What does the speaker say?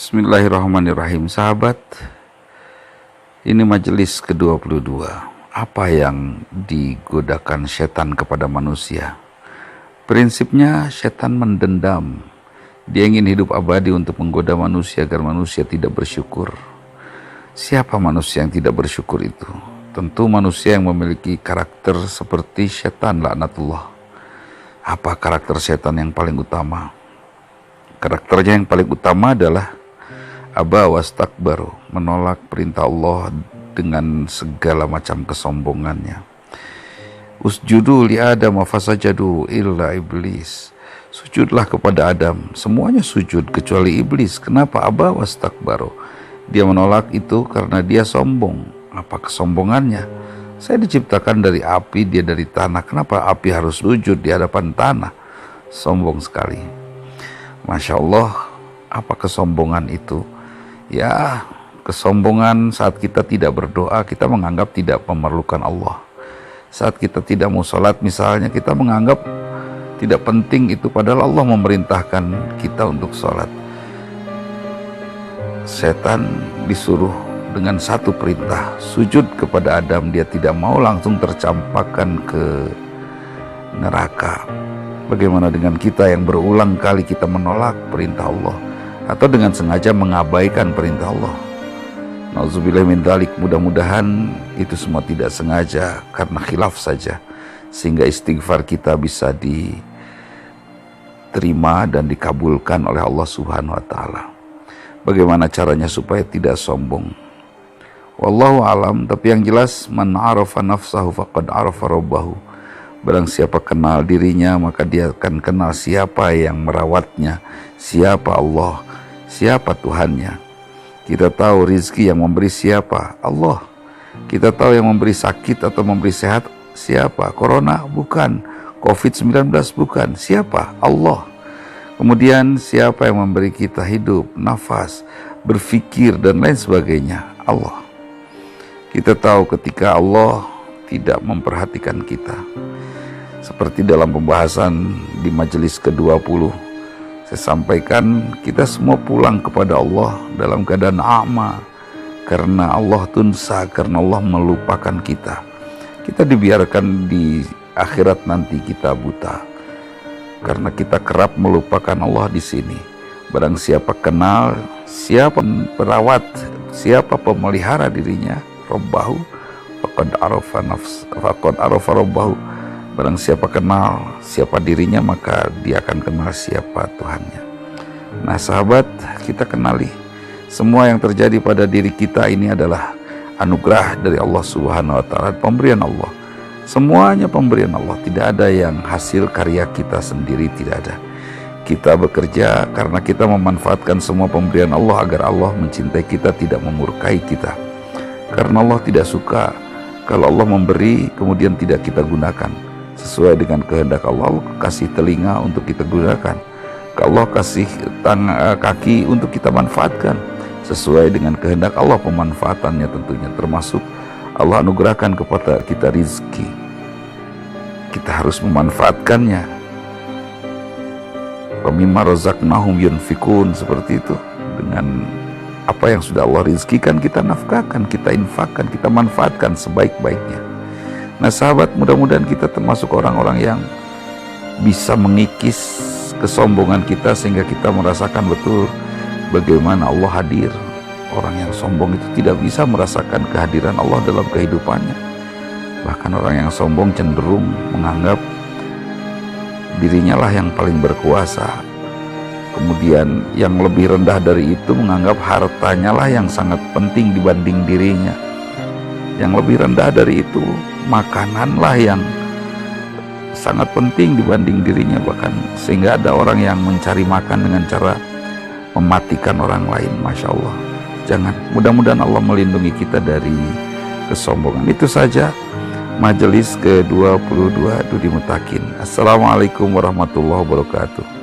Bismillahirrahmanirrahim. Sahabat Ini majelis ke-22 Apa yang digodakan setan kepada manusia? Prinsipnya setan mendendam. Dia ingin hidup abadi untuk menggoda manusia Agar manusia tidak bersyukur. Siapa manusia yang tidak bersyukur itu? Tentu manusia yang memiliki karakter seperti setan laknatullah. Apa karakter setan yang paling utama? Karakternya yang paling utama adalah Aba wastakbaru menolak perintah Allah dengan segala macam kesombongannya. Usjudu li Adam fasajadu illa iblis. Sujudlah kepada Adam. Semuanya sujud kecuali iblis. Kenapa aba wastakbaru? Dia menolak itu karena dia sombong. Apa kesombongannya? Saya diciptakan dari api, dia dari tanah. Kenapa api harus sujud di hadapan tanah? Sombong sekali. Masya Allah, apa kesombongan itu? Ya kesombongan saat kita tidak berdoa kita menganggap tidak memerlukan Allah. Saat kita tidak mau sholat misalnya kita menganggap tidak penting itu padahal Allah memerintahkan kita untuk sholat. Setan disuruh dengan satu perintah sujud kepada Adam dia tidak mau langsung tercampakkan ke neraka. Bagaimana dengan kita yang berulang kali kita menolak perintah Allah atau dengan sengaja mengabaikan perintah Allah. Nauzubillah min mudah-mudahan itu semua tidak sengaja karena khilaf saja sehingga istighfar kita bisa diterima dan dikabulkan oleh Allah Subhanahu wa taala. Bagaimana caranya supaya tidak sombong? Wallahu alam, tapi yang jelas man arafa nafsahu faqad arafa rabbahu. Barang siapa kenal dirinya, maka dia akan kenal siapa yang merawatnya, siapa Allah siapa Tuhannya. Kita tahu rizki yang memberi siapa? Allah. Kita tahu yang memberi sakit atau memberi sehat siapa? Corona bukan. COVID-19 bukan. Siapa? Allah. Kemudian siapa yang memberi kita hidup, nafas, berfikir dan lain sebagainya? Allah. Kita tahu ketika Allah tidak memperhatikan kita. Seperti dalam pembahasan di majelis ke-20 saya sampaikan kita semua pulang kepada Allah dalam keadaan ama karena Allah tunsa, karena Allah melupakan kita. Kita dibiarkan di akhirat nanti kita buta karena kita kerap melupakan Allah di sini. Barang siapa kenal, siapa perawat, siapa pemelihara dirinya, Rabbahu, faqad arafa nafs, faqad arafa Rabbahu Barang siapa kenal siapa dirinya maka dia akan kenal siapa Tuhannya. Nah sahabat kita kenali semua yang terjadi pada diri kita ini adalah anugerah dari Allah Subhanahu wa taala, pemberian Allah. Semuanya pemberian Allah, tidak ada yang hasil karya kita sendiri, tidak ada. Kita bekerja karena kita memanfaatkan semua pemberian Allah agar Allah mencintai kita, tidak memurkai kita. Karena Allah tidak suka kalau Allah memberi kemudian tidak kita gunakan sesuai dengan kehendak Allah, Allah kasih telinga untuk kita gunakan. Allah kasih tang eh, kaki untuk kita manfaatkan. Sesuai dengan kehendak Allah pemanfaatannya tentunya termasuk. Allah anugerahkan kepada kita rizki. Kita harus memanfaatkannya. Pemimah nahum yunfikun seperti itu. Dengan apa yang sudah Allah rizkikan kita nafkahkan kita infakkan kita manfaatkan sebaik-baiknya Nah sahabat mudah-mudahan kita termasuk orang-orang yang bisa mengikis kesombongan kita sehingga kita merasakan betul bagaimana Allah hadir. Orang yang sombong itu tidak bisa merasakan kehadiran Allah dalam kehidupannya. Bahkan orang yang sombong cenderung menganggap dirinya lah yang paling berkuasa. Kemudian yang lebih rendah dari itu menganggap hartanya lah yang sangat penting dibanding dirinya. Yang lebih rendah dari itu makananlah yang sangat penting dibanding dirinya bahkan. Sehingga ada orang yang mencari makan dengan cara mematikan orang lain Masya Allah. Jangan mudah-mudahan Allah melindungi kita dari kesombongan. Itu saja majelis ke-22 Dudi Mutakin. Assalamualaikum warahmatullahi wabarakatuh